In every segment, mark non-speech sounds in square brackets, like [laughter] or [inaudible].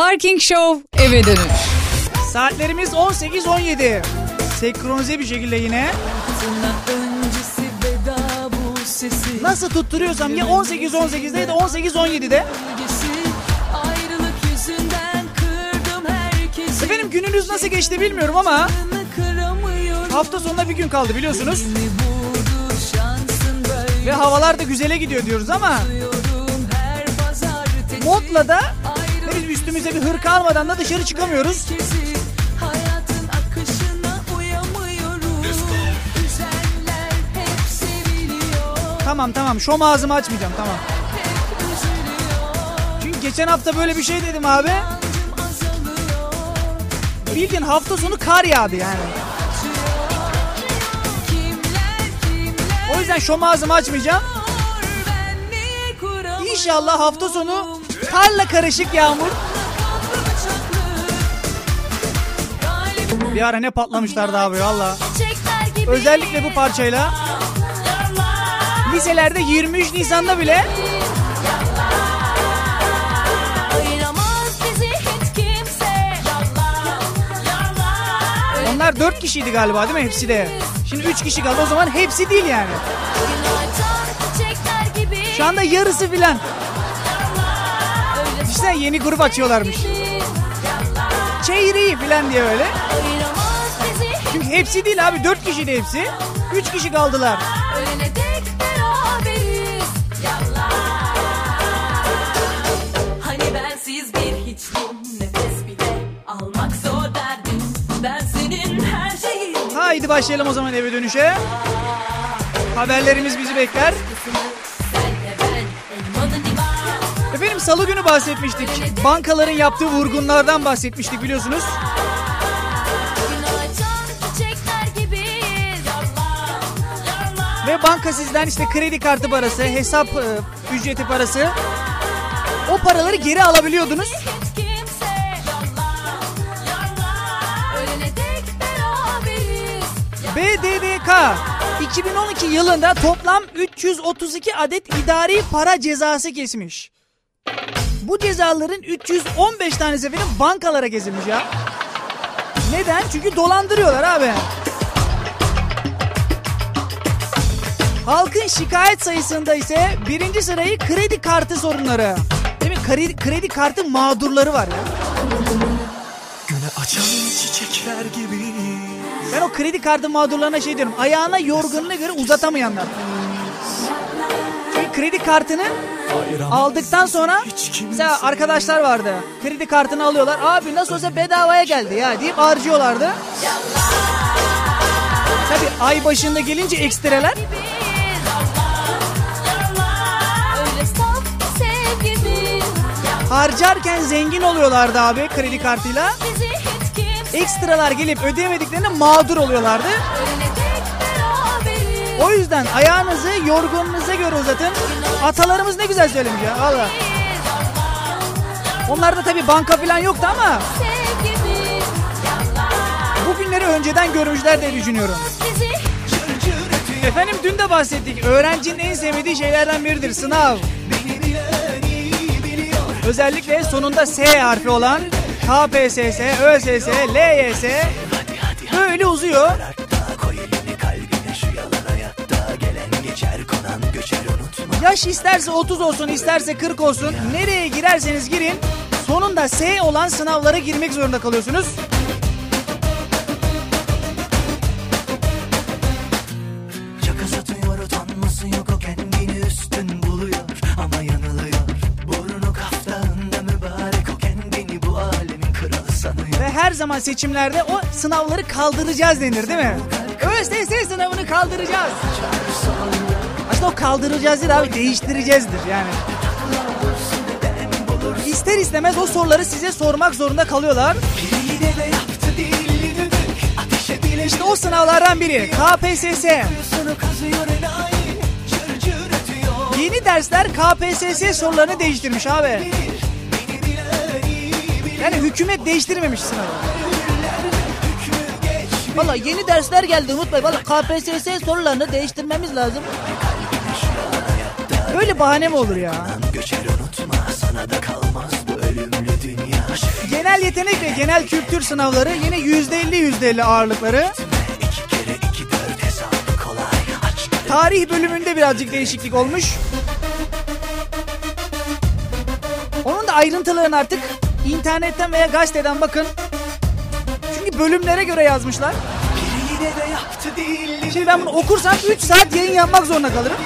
Parking Show eve dönüş. Saatlerimiz 18-17. Senkronize bir şekilde yine. Nasıl tutturuyorsam ya 18-18'de ya da 18-17'de. Efendim gününüz nasıl geçti bilmiyorum ama hafta sonunda bir gün kaldı biliyorsunuz. Ve havalar da güzele gidiyor diyoruz ama modla da üstümüze bir hırka almadan da dışarı çıkamıyoruz. Tamam tamam şom ağzımı açmayacağım tamam. Çünkü geçen hafta böyle bir şey dedim abi. Bildiğin hafta sonu kar yağdı yani. O yüzden şom ağzımı açmayacağım. İnşallah hafta sonu karla karışık yağmur. Bir ara ne patlamışlardı abi valla. Özellikle bu parçayla. Liselerde 23 Nisan'da bile Onlar 4 kişiydi galiba değil mi hepsi de? Şimdi 3 kişi kaldı o zaman hepsi değil yani. Şu anda yarısı filan. İşte yeni grup açıyorlarmış. Çeyreği filan diye öyle. Çünkü hepsi değil abi 4 kişiydi hepsi. 3 kişi kaldılar. Hani bensiz bir hiçliğim nefes bile almak zor derdim. Ben senin her şeyin. Haydi başlayalım o zaman eve dönüşe. Haberlerimiz bizi bekler. Salı günü bahsetmiştik. Bankaların yaptığı vurgunlardan bahsetmiştik biliyorsunuz. Ve banka sizden işte kredi kartı parası, hesap e, ücreti parası. O paraları geri alabiliyordunuz. BDDK 2012 yılında toplam 332 adet idari para cezası kesmiş. Bu cezaların 315 tanesi efendim bankalara kesilmiş ya. Neden? Çünkü dolandırıyorlar abi. Halkın şikayet sayısında ise birinci sırayı kredi kartı sorunları. Değil mi? Kredi, kredi kartı mağdurları var ya. Güne açan çiçekler gibi Ben o kredi kartı mağdurlarına şey diyorum. Ayağına yorgunluğuna göre uzatamayanlar. Kredi kartını aldıktan sonra mesela arkadaşlar vardı. Kredi kartını alıyorlar. Abi nasıl olsa bedavaya geldi ya deyip harcıyorlardı. Tabi ay başında gelince ekstreler. Harcarken zengin oluyorlardı abi kredi kartıyla. Ekstralar gelip ödeyemediklerinde mağdur oluyorlardı. O yüzden ayağınızı yorgunluğunuza göre uzatın. Atalarımız ne güzel söylemiş ya valla. Onlarda tabi banka falan yoktu ama Sevgimiz. bu günleri önceden görmüşler diye düşünüyorum. Efendim dün de bahsettik. Öğrencinin en sevmediği şeylerden biridir sınav. Özellikle sonunda S harfi olan KPSS, ÖSS, LYS böyle uzuyor. Konan göçer unutma Yaş isterse 30 olsun isterse 40 olsun nereye girerseniz girin sonunda S olan sınavlara girmek zorunda kalıyorsunuz. Şaka satıyor utanması yok o kendini üstün buluyor Ama yanılıyor Burnu kaftağında mübarek o kendini bu alemin kralı sanıyor Ve her zaman seçimlerde o sınavları kaldıracağız denir değil mi? ÖSS sınavını kaldıracağız. Aslında o kaldıracağız değil abi değiştireceğizdir yani. İster istemez o soruları size sormak zorunda kalıyorlar. İşte o sınavlardan biri KPSS. Yeni dersler KPSS sorularını değiştirmiş abi. Yani hükümet değiştirmemiş sınavı. Valla yeni dersler geldi unutmayın. Valla KPSS sorularını değiştirmemiz lazım. Böyle bahane mi olur ya? Göçer unutma sana da kalmaz bu ölümlü dünya Genel yetenek ve genel kültür sınavları yine %50 %50 ağırlıkları. Tarih bölümünde birazcık değişiklik olmuş. Onun da ayrıntılarını artık internetten veya gazeteden bakın. Çünkü bölümlere göre yazmışlar. Şimdi ben bunu okursam 3 saat yayın yapmak zorunda kalırım.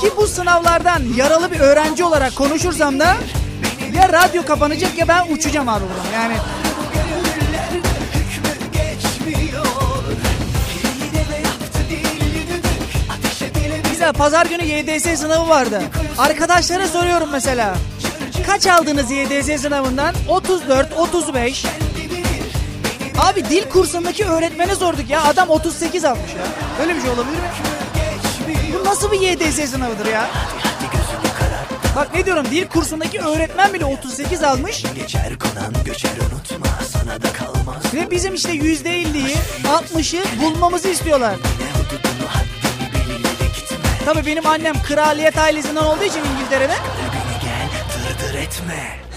Ki bu sınavlardan yaralı bir öğrenci olarak konuşursam da ya radyo kapanacak ya ben uçacağım abi. Yani mesela pazar günü YDS sınavı vardı. Arkadaşlara soruyorum mesela. Kaç aldınız YDS sınavından? 34, 35. Abi dil kursundaki öğretmene sorduk ya. Adam 38 almış ya. Böyle bir şey olabilir mi? Bu nasıl bir YDS sınavıdır ya? Bak ne diyorum dil kursundaki öğretmen bile 38 almış. Geçer konan göçer unutma sana da kalmaz Ve bizim işte %50'yi 60'ı bulmamızı istiyorlar. Tabii benim annem kraliyet ailesinden olduğu için İngiltere'de.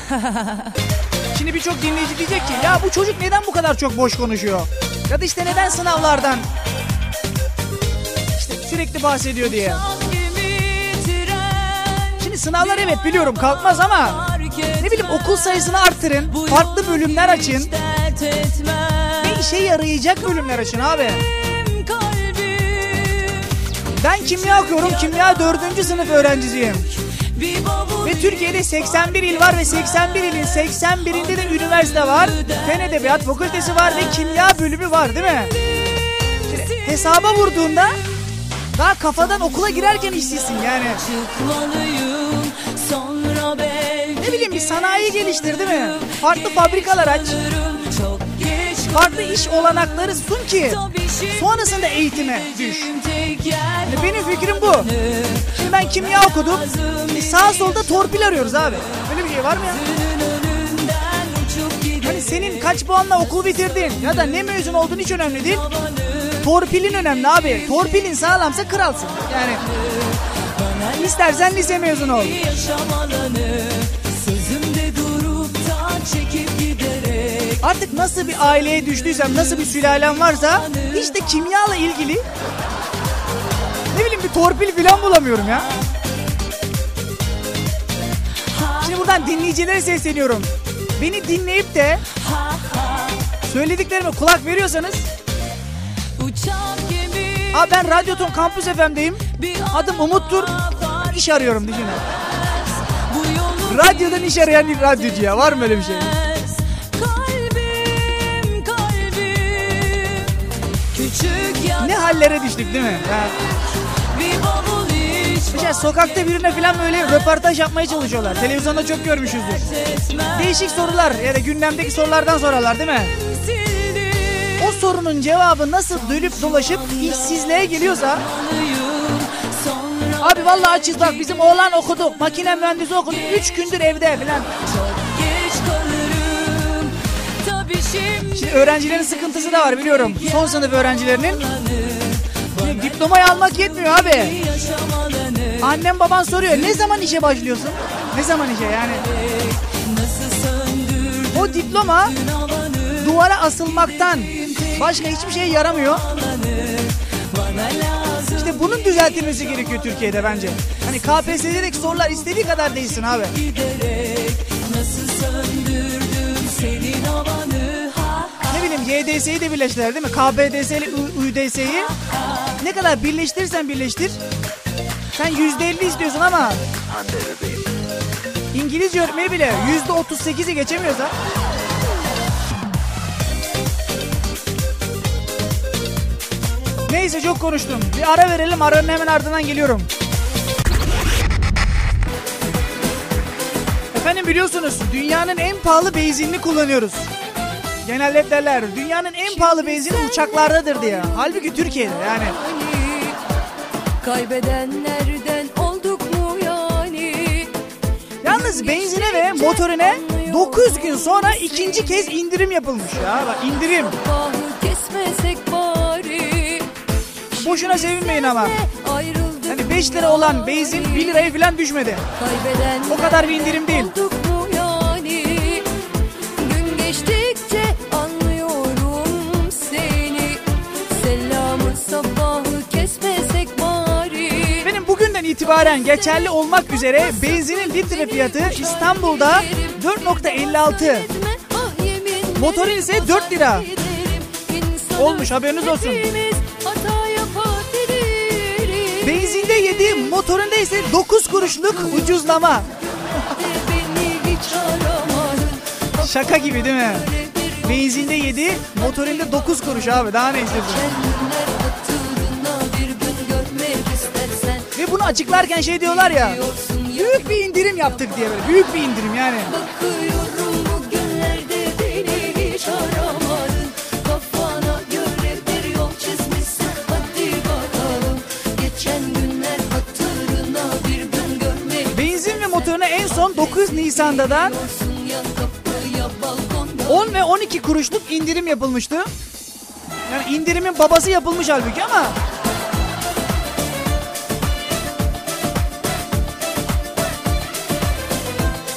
[laughs] Şimdi birçok dinleyici diyecek ki ya bu çocuk neden bu kadar çok boş konuşuyor? Ya da işte neden sınavlardan sürekli bahsediyor diye. Şimdi sınavlar evet biliyorum kalkmaz ama ne bileyim okul sayısını arttırın, farklı bölümler açın ve işe yarayacak bölümler açın abi. Ben kimya okuyorum, kimya 4. sınıf öğrencisiyim. Ve Türkiye'de 81 il var ve 81 ilin 81'inde de üniversite var. Fen Edebiyat Fakültesi var ve kimya bölümü var değil mi? Şimdi hesaba vurduğunda daha kafadan okula girerken işsizsin yani. Ne bileyim bir sanayi geliştir değil mi? Farklı fabrikalar aç. Farklı iş olanakları sun ki sonrasında eğitime düş. Yani benim fikrim bu. Şimdi ben kimya okudum. E sağ solda torpil arıyoruz abi. Böyle bir şey var mı ya? Hani senin kaç puanla okul bitirdin ya da ne mezun olduğun hiç önemli değil. Torpilin önemli abi. Torpilin sağlamsa kralsın. Yani istersen lise mezunu ol. Artık nasıl bir aileye düştüysem, nasıl bir sülalem varsa işte kimyayla ilgili ne bileyim bir torpil falan bulamıyorum ya. Şimdi buradan dinleyicilere sesleniyorum. Beni dinleyip de söylediklerime kulak veriyorsanız Abi ben Radyoton Kampüs FM'deyim. Adım Umut'tur. İş arıyorum düşünün. Radyodan iş arayan bir radyocu ya. Var mı öyle bir şey? Kalbim kalbim Ne hallere düştük değil mi? Ya, bir bavul iç mesela sokakta birine falan böyle röportaj yapmaya çalışıyorlar. Televizyonda çok görmüşüzdür. Değişik sorular ya da gündemdeki sorulardan sorarlar değil mi? Sorunun cevabı nasıl dönüp dolaşıp işsizliğe geliyorsa abi vallahi açız bak bizim oğlan okudu makine mühendisi okudu 3 gündür evde falan. şimdi öğrencilerin sıkıntısı da var biliyorum. Son sınıf öğrencilerinin. Şimdi diplomayı almak yetmiyor abi. Annem baban soruyor ne zaman işe başlıyorsun? Ne zaman işe yani? O diploma duvara asılmaktan başka hiçbir şeye yaramıyor. İşte bunun düzeltilmesi gerekiyor Türkiye'de bence. Hani KPSS'deki sorular istediği kadar değilsin abi. Ne bileyim YDS'yi de birleştiler değil mi? KPDS ile UDS'yi. Ne kadar birleştirirsen birleştir. Sen %50 istiyorsun ama İngilizce öğretmeni bile %38'i geçemiyorsa Neyse çok konuştum. Bir ara verelim. Aranın hemen ardından geliyorum. Efendim biliyorsunuz dünyanın en pahalı benzinini kullanıyoruz. Genelde hep derler dünyanın en pahalı benzini uçaklardadır diye. Halbuki Türkiye'de yani. Kaybedenlerden olduk mu yani? Yalnız benzine ve motorine 9 gün sonra ikinci kez indirim yapılmış ya. Bak indirim. Bahı kesmesek. Boşuna sevinmeyin ama. Hani 5 lira olan benzin 1 liraya falan düşmedi. O kadar bir indirim değil. Benim bugünden itibaren geçerli olmak üzere benzinin litre fiyatı İstanbul'da 4.56. Ah, Motorin ise 4 lira. Olmuş, haberiniz olsun. Benzinde 7, motorunda ise 9 kuruşluk ucuzlama. Şaka gibi değil mi? Benzinde 7, motorinde 9 kuruş abi daha ne istiyorsun? Ve bunu açıklarken şey diyorlar ya. Büyük bir indirim yaptık diye böyle. Büyük bir indirim yani. Bakıyorum 19 Nisan'dan 10 ve 12 kuruşluk indirim yapılmıştı. Yani indirimin babası yapılmış halbuki ama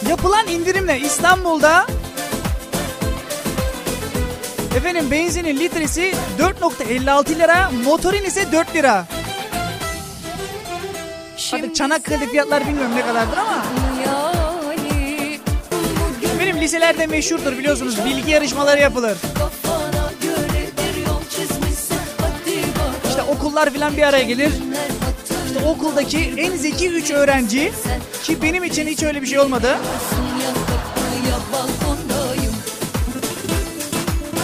Yapılan indirimle İstanbul'da efendim benzinin litresi 4.56 lira, motorin ise 4 lira. Şimdi Artık Çanakkale'de fiyatlar bilmiyorum ne kadardır ama. Liselerde meşhurdur biliyorsunuz bilgi yarışmaları yapılır. İşte okullar filan bir araya gelir. İşte okuldaki en zeki 3 öğrenci ki benim için hiç öyle bir şey olmadı.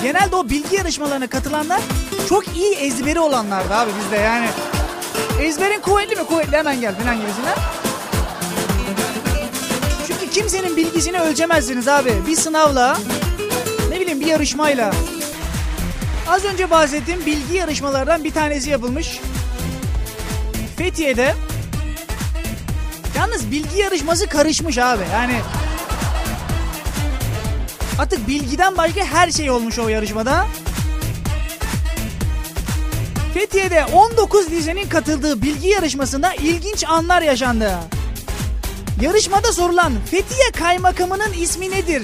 Genelde o bilgi yarışmalarına katılanlar çok iyi ezberi olanlardı abi bizde yani. Ezberin kuvvetli mi kuvvetli hemen gel falan gibisinden. Kimsenin bilgisini ölçemezsiniz abi. Bir sınavla ne bileyim bir yarışmayla. Az önce bahsettiğim bilgi yarışmalardan bir tanesi yapılmış. Fethiye'de. Yalnız bilgi yarışması karışmış abi. Yani Artık bilgiden başka her şey olmuş o yarışmada. Fethiye'de 19 lisenin katıldığı bilgi yarışmasında ilginç anlar yaşandı. Yarışmada sorulan Fethiye Kaymakamı'nın ismi nedir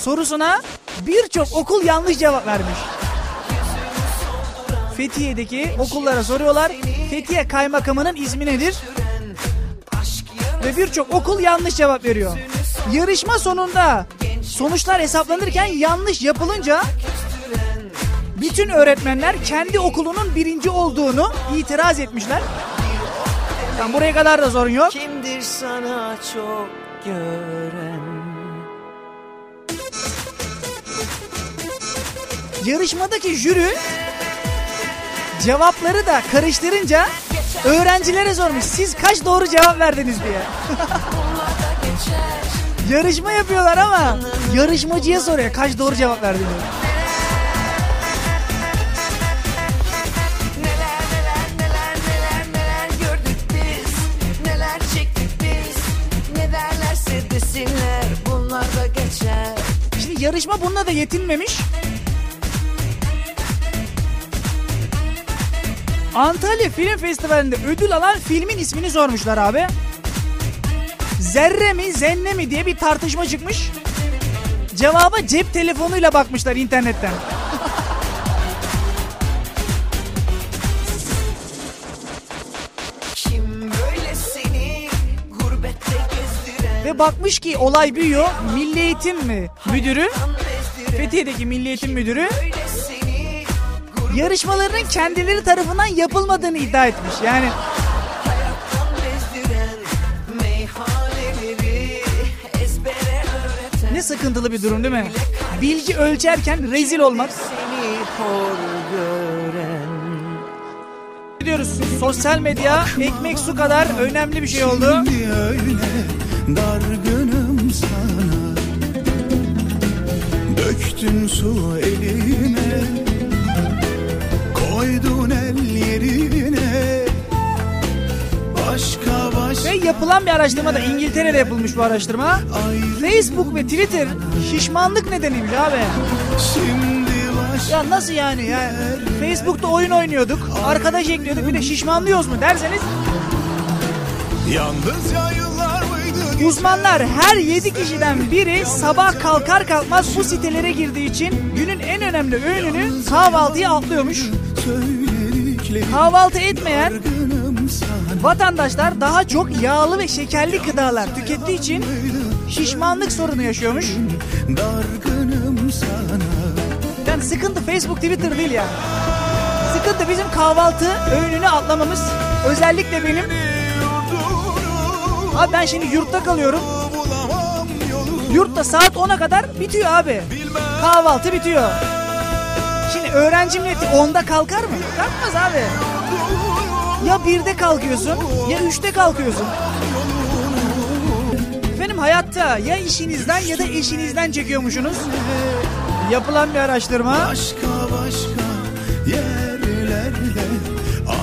sorusuna birçok okul yanlış cevap vermiş. Fethiye'deki okullara soruyorlar Fethiye Kaymakamı'nın ismi nedir? Ve birçok okul yanlış cevap veriyor. Yarışma sonunda sonuçlar hesaplanırken yanlış yapılınca bütün öğretmenler kendi okulunun birinci olduğunu itiraz etmişler. Tam buraya kadar da sorun yok. Kimdir sana çok gören Yarışmadaki jüri cevapları da karıştırınca öğrencilere sormuş. Siz kaç doğru cevap verdiniz diye. [laughs] Yarışma yapıyorlar ama yarışmacıya soruyor kaç doğru cevap verdin diye. Yarışma bununla da yetinmemiş. Antalya Film Festivali'nde ödül alan filmin ismini sormuşlar abi. Zerre mi zenne mi diye bir tartışma çıkmış. Cevaba cep telefonuyla bakmışlar internetten. Ve bakmış ki olay büyüyor. Milli Eğitim mi müdürü? Fethiye'deki Milli Eğitim Müdürü yarışmalarının kendileri tarafından yapılmadığını iddia etmiş. Yani ne sıkıntılı bir durum değil mi? Bilgi ölçerken rezil olmak. Diyoruz sosyal medya ekmek su kadar önemli bir şey oldu. Dargınım sana Döktün su eline Koydun el yerine Başka başka Ve yapılan bir araştırma da İngiltere'de yapılmış bu araştırma. Facebook ve Twitter şişmanlık nedeniymiş abi. Şimdi Ya nasıl yani ya? Facebook'ta oyun oynuyorduk, arkadaş ekliyorduk bir de şişmanlıyoruz mu derseniz Yalnızca yıllar mıydı Uzmanlar her 7 kişiden biri sabah kalkar kalkmaz bu sitelere girdiği için günün en önemli öğününü kahvaltıya atlıyormuş. Kahvaltı etmeyen vatandaşlar daha çok yağlı ve şekerli gıdalar tükettiği için şişmanlık sorunu yaşıyormuş. Yani sıkıntı Facebook, Twitter değil ya. Sıkıntı bizim kahvaltı öğününü atlamamız. Özellikle benim. Abi ben şimdi yurtta kalıyorum. Yurtta saat 10'a kadar bitiyor abi. Kahvaltı bitiyor. Şimdi öğrenci milleti 10'da kalkar mı? Kalkmaz abi. Ya 1'de kalkıyorsun ya 3'te kalkıyorsun. Efendim hayatta ya işinizden ya da eşinizden çekiyormuşsunuz. Yapılan bir araştırma. Başka başka yerlerde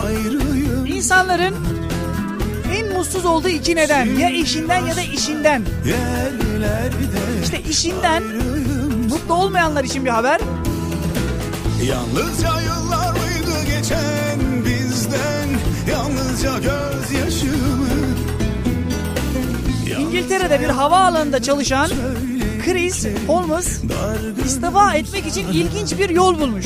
ayrıyım İnsanların mutsuz olduğu iki neden. Ya eşinden ya da işinden. İşte işinden mutlu olmayanlar için bir haber. Yalnızca yıllar mıydı geçen bizden Yalnızca gözyaşımı İngiltere'de bir havaalanında çalışan Chris Holmes istifa etmek için ilginç bir yol bulmuş.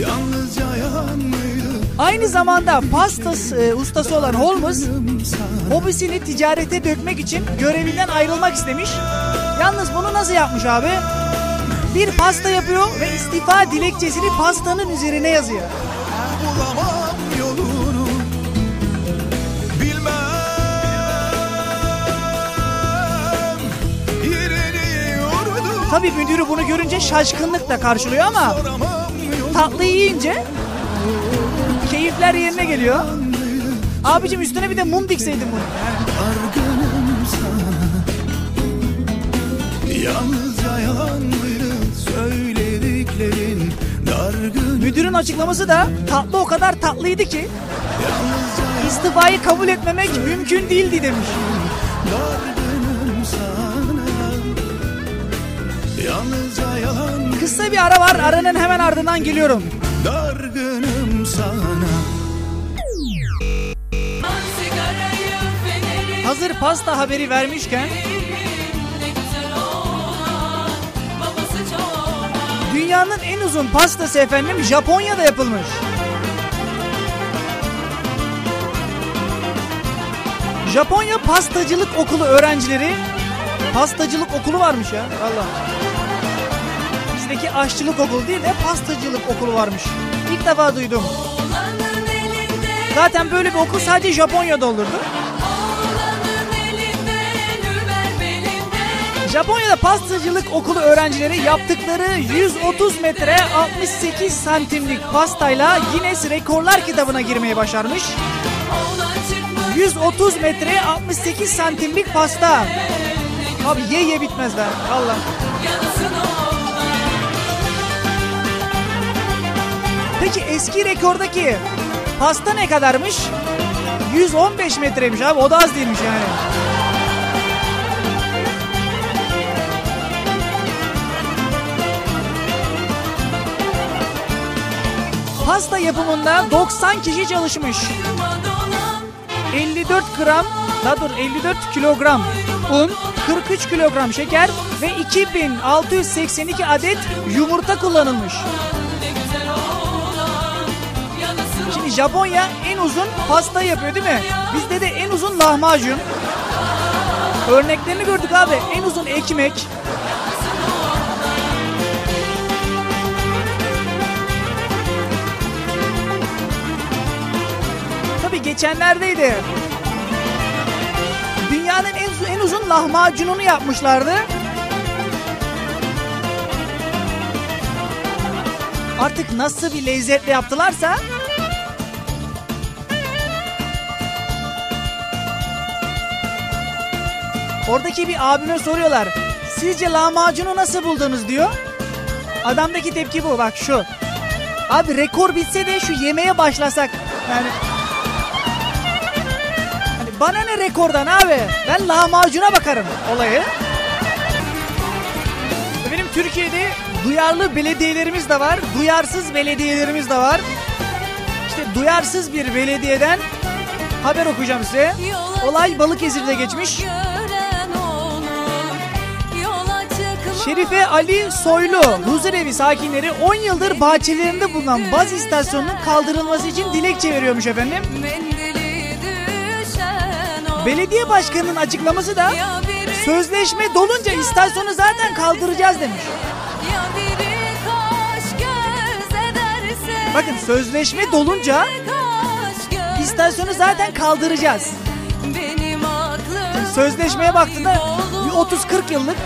Yalnızca yalan mıydı Aynı zamanda pasta e, ustası olan Holmes hobisini ticarete dökmek için görevinden ayrılmak istemiş. Yalnız bunu nasıl yapmış abi? Bir pasta yapıyor ve istifa dilekçesini pastanın üzerine yazıyor. Tabii müdürü bunu görünce şaşkınlıkla karşılıyor ama Soramam yolu tatlı yiyince keyifler yerine geliyor. Abicim üstüne bir de mum dikseydin bunu. Yalnızca mıydı söylediklerin Müdürün açıklaması da tatlı o kadar tatlıydı ki istifayı kabul etmemek mümkün değildi demiş. Kısa bir ara var aranın hemen ardından geliyorum. dargınım sana Hazır pasta haberi vermişken dünyanın en uzun pastası efendim Japonya'da yapılmış. Japonya Pastacılık Okulu öğrencileri pastacılık okulu varmış ya. Allah. Bizdeki aşçılık okulu değil de pastacılık okulu varmış. İlk defa duydum. Zaten böyle bir okul sadece Japonya'da olurdu. Japonya'da pastacılık okulu öğrencileri yaptıkları 130 metre 68 santimlik pastayla Guinness Rekorlar kitabına girmeyi başarmış. Oğlan çıkmış 130 metre 68 santimlik pasta. Abi ye ye bitmez be. Allah. Peki eski rekordaki pasta ne kadarmış? 115 metreymiş abi o da az değilmiş yani. Pasta yapımında 90 kişi çalışmış. Dolan 54 gram, daha dur 54 kilogram un, 43 kilogram şeker ve 2682 adet yumurta kullanılmış. Şimdi Japonya en uzun pasta yapıyor değil mi? Bizde de en uzun lahmacun. Örneklerini gördük abi. En uzun ekmek. Tabii geçenlerdeydi. Dünyanın en, en uzun lahmacununu yapmışlardı. Artık nasıl bir lezzetle yaptılarsa Oradaki bir abime soruyorlar. Sizce lahmacunu nasıl buldunuz diyor. Adamdaki tepki bu bak şu. Abi rekor bitse de şu yemeğe başlasak. Yani Hani bana ne rekordan abi? Ben lahmacuna bakarım olayı. Benim Türkiye'de duyarlı belediyelerimiz de var. Duyarsız belediyelerimiz de var. İşte duyarsız bir belediyeden haber okuyacağım size. Olay Balıkesir'de geçmiş. Şerife Ali Soylu, huzurevi sakinleri 10 yıldır bahçelerinde bulunan baz istasyonunun kaldırılması için dilekçe veriyormuş efendim. Belediye başkanının açıklaması da sözleşme dolunca istasyonu zaten kaldıracağız demiş. Bakın sözleşme dolunca istasyonu zaten kaldıracağız. Sözleşmeye baktığında bir kaybolur. 30-40 yıllık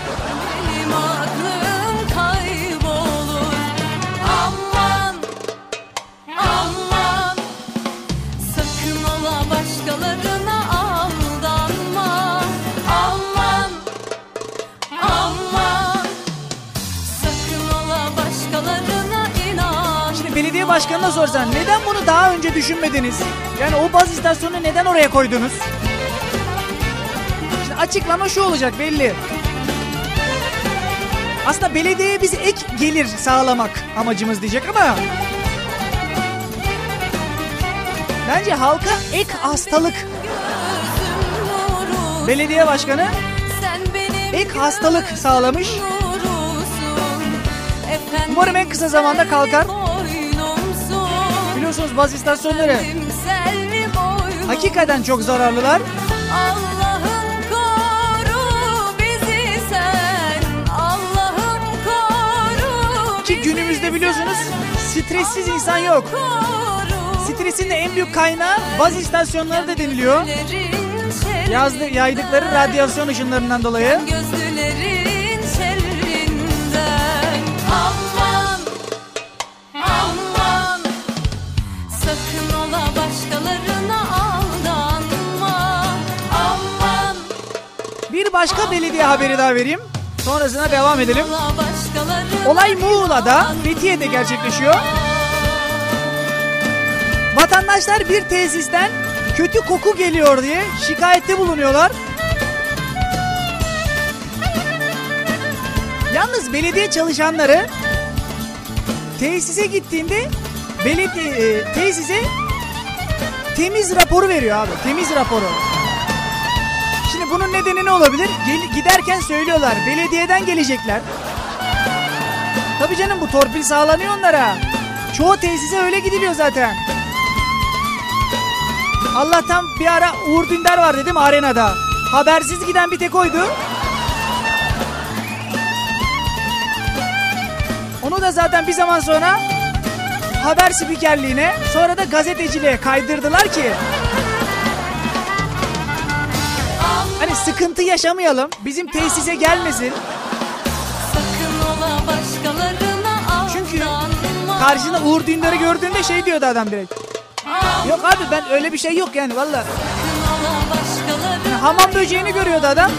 belediye başkanına sorsan neden bunu daha önce düşünmediniz? Yani o baz istasyonunu neden oraya koydunuz? Şimdi açıklama şu olacak belli. Aslında belediyeye biz ek gelir sağlamak amacımız diyecek ama bence halka ek hastalık belediye başkanı ek hastalık sağlamış. Umarım en kısa zamanda kalkar. Biliyorsunuz baz istasyonları hakikaten çok zararlılar. Allah'ım koru bizi sen Allah'ım koru Ki günümüzde biliyorsunuz stressiz insan yok. Stresin de en büyük kaynağı baz istasyonları da deniliyor. Yazdı, yaydıkları radyasyon ışınlarından dolayı. Gözlerin başka belediye haberi daha vereyim. Sonrasına devam edelim. Olay Muğla'da, Fethiye'de gerçekleşiyor. Vatandaşlar bir tesisten kötü koku geliyor diye şikayette bulunuyorlar. Yalnız belediye çalışanları tesise gittiğinde belediye tesise temiz raporu veriyor abi. Temiz raporu. Bunun nedeni ne olabilir? Gel- giderken söylüyorlar. Belediyeden gelecekler. Tabii canım bu torpil sağlanıyor onlara. Çoğu tesise öyle gidiliyor zaten. Allah'tan bir ara Uğur Dündar var dedim arenada. Habersiz giden bir tek oydu. Onu da zaten bir zaman sonra haber spikerliğine sonra da gazeteciliğe kaydırdılar ki sıkıntı yaşamayalım bizim tesise gelmesin Sakın ola başkalarına Çünkü karşında Uğur Dündar'ı gördüğünde şey diyordu adam direkt. Yok abi ben öyle bir şey yok yani valla. Başkalarına Hamam böceğini görüyordu adam.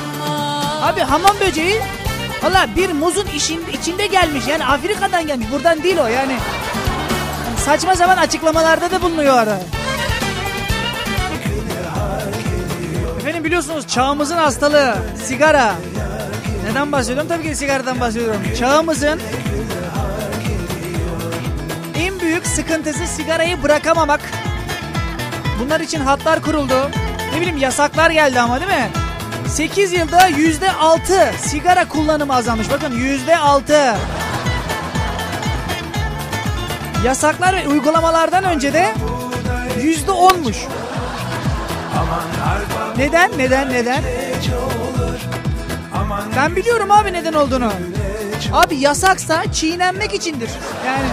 Abi hamam böceği valla bir muzun işin, içinde gelmiş yani Afrika'dan gelmiş buradan değil o yani. Yani Saçma sapan açıklamalarda da bulunuyor ara. Efendim biliyorsunuz çağımızın hastalığı sigara. Neden bahsediyorum? Tabii ki sigaradan bahsediyorum. Çağımızın en büyük sıkıntısı sigarayı bırakamamak. Bunlar için hatlar kuruldu. Ne bileyim yasaklar geldi ama değil mi? 8 yılda yüzde 6 sigara kullanımı azalmış. Bakın yüzde 6. Yasaklar ve uygulamalardan önce de yüzde 10'muş. Neden? Neden? Neden? Ben biliyorum abi neden olduğunu. Abi yasaksa çiğnenmek içindir. Yani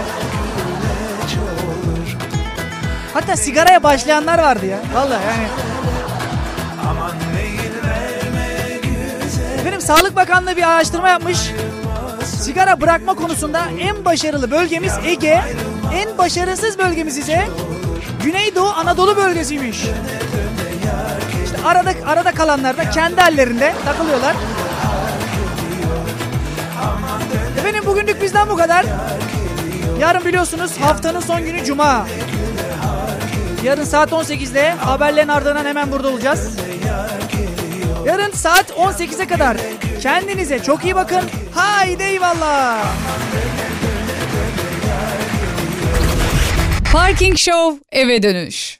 Hatta sigaraya başlayanlar vardı ya. Vallahi yani. Efendim Sağlık Bakanlığı bir araştırma yapmış. Sigara bırakma konusunda en başarılı bölgemiz Ege, en başarısız bölgemiz ise Güneydoğu Anadolu bölgesiymiş. Arada arada kalanlar da kendi hallerinde takılıyorlar. Efendim bugünlük bizden bu kadar. Yarın biliyorsunuz haftanın son günü Cuma. Yarın saat 18'de haberlerin ardından hemen burada olacağız. Yarın saat 18'e kadar kendinize çok iyi bakın. Haydi eyvallah. Parking Show eve dönüş.